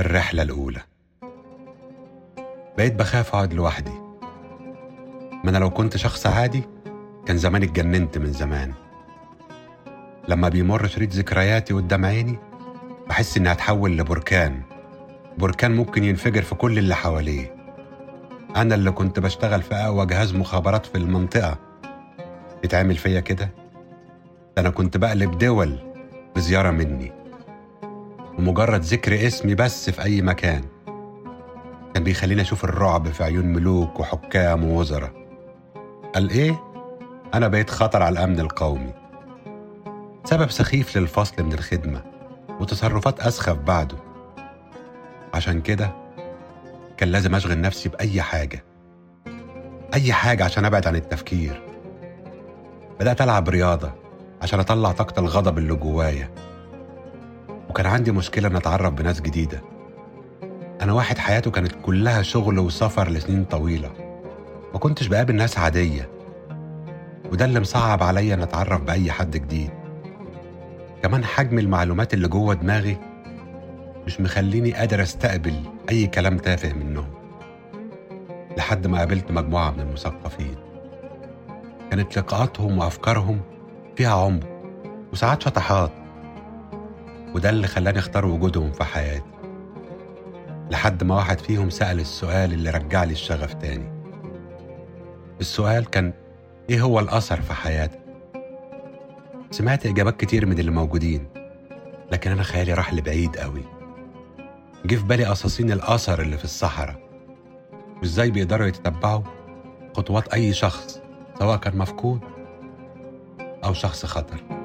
الرحلة الأولى. بقيت بخاف أقعد لوحدي. ما أنا لو كنت شخص عادي كان زمان اتجننت من زمان. لما بيمر شريط ذكرياتي قدام عيني بحس إني هتحول لبركان. بركان ممكن ينفجر في كل اللي حواليه. أنا اللي كنت بشتغل في أقوى جهاز مخابرات في المنطقة. يتعمل فيا كده؟ ده أنا كنت بقلب دول بزيارة مني. ومجرد ذكر اسمي بس في أي مكان. كان بيخليني أشوف الرعب في عيون ملوك وحكام ووزراء. قال إيه؟ أنا بقيت خطر على الأمن القومي. سبب سخيف للفصل من الخدمة وتصرفات أسخف بعده. عشان كده كان لازم أشغل نفسي بأي حاجة. أي حاجة عشان أبعد عن التفكير. بدأت ألعب رياضة عشان أطلع طاقة الغضب اللي جوايا. وكان عندي مشكلة إن أتعرف بناس جديدة. أنا واحد حياته كانت كلها شغل وسفر لسنين طويلة. ما كنتش بقابل ناس عادية. وده اللي مصعب عليا إن أتعرف بأي حد جديد. كمان حجم المعلومات اللي جوه دماغي مش مخليني قادر أستقبل أي كلام تافه منهم. لحد ما قابلت مجموعة من المثقفين. كانت لقاءاتهم وأفكارهم فيها عمق وساعات شطحات. وده اللي خلاني أختار وجودهم في حياتي. لحد ما واحد فيهم سأل السؤال اللي رجع لي الشغف تاني. السؤال كان إيه هو الأثر في حياتك؟ سمعت إجابات كتير من اللي موجودين لكن أنا خيالي راح لبعيد قوي. جه في بالي قصاصين الأثر اللي في الصحراء وإزاي بيقدروا يتتبعوا خطوات أي شخص سواء كان مفقود أو شخص خطر.